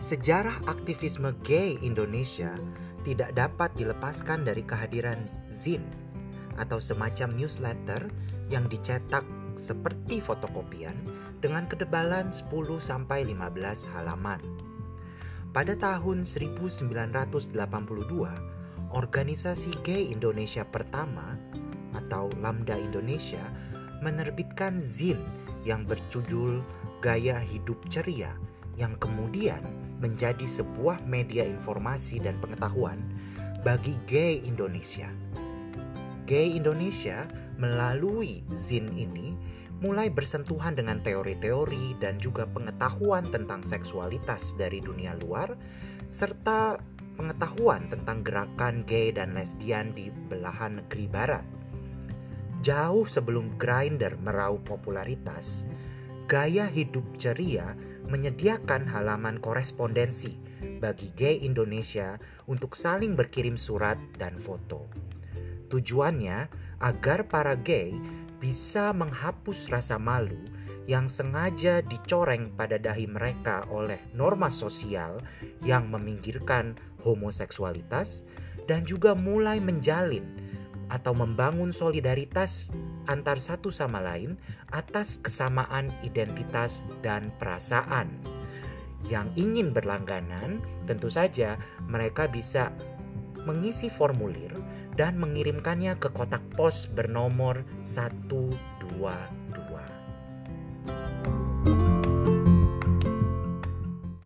Sejarah aktivisme gay Indonesia tidak dapat dilepaskan dari kehadiran zin atau semacam newsletter yang dicetak seperti fotokopian dengan ketebalan 10 sampai 15 halaman. Pada tahun 1982, organisasi gay Indonesia pertama atau Lambda Indonesia menerbitkan zin yang berjudul Gaya Hidup Ceria yang kemudian menjadi sebuah media informasi dan pengetahuan bagi gay Indonesia. Gay Indonesia melalui zin ini mulai bersentuhan dengan teori-teori dan juga pengetahuan tentang seksualitas dari dunia luar serta pengetahuan tentang gerakan gay dan lesbian di belahan negeri barat. Jauh sebelum Grindr meraup popularitas, gaya hidup ceria menyediakan halaman korespondensi bagi gay Indonesia untuk saling berkirim surat dan foto. Tujuannya agar para gay bisa menghapus rasa malu yang sengaja dicoreng pada dahi mereka oleh norma sosial yang meminggirkan homoseksualitas dan juga mulai menjalin atau membangun solidaritas antar satu sama lain atas kesamaan identitas dan perasaan. Yang ingin berlangganan, tentu saja mereka bisa mengisi formulir dan mengirimkannya ke kotak pos bernomor 123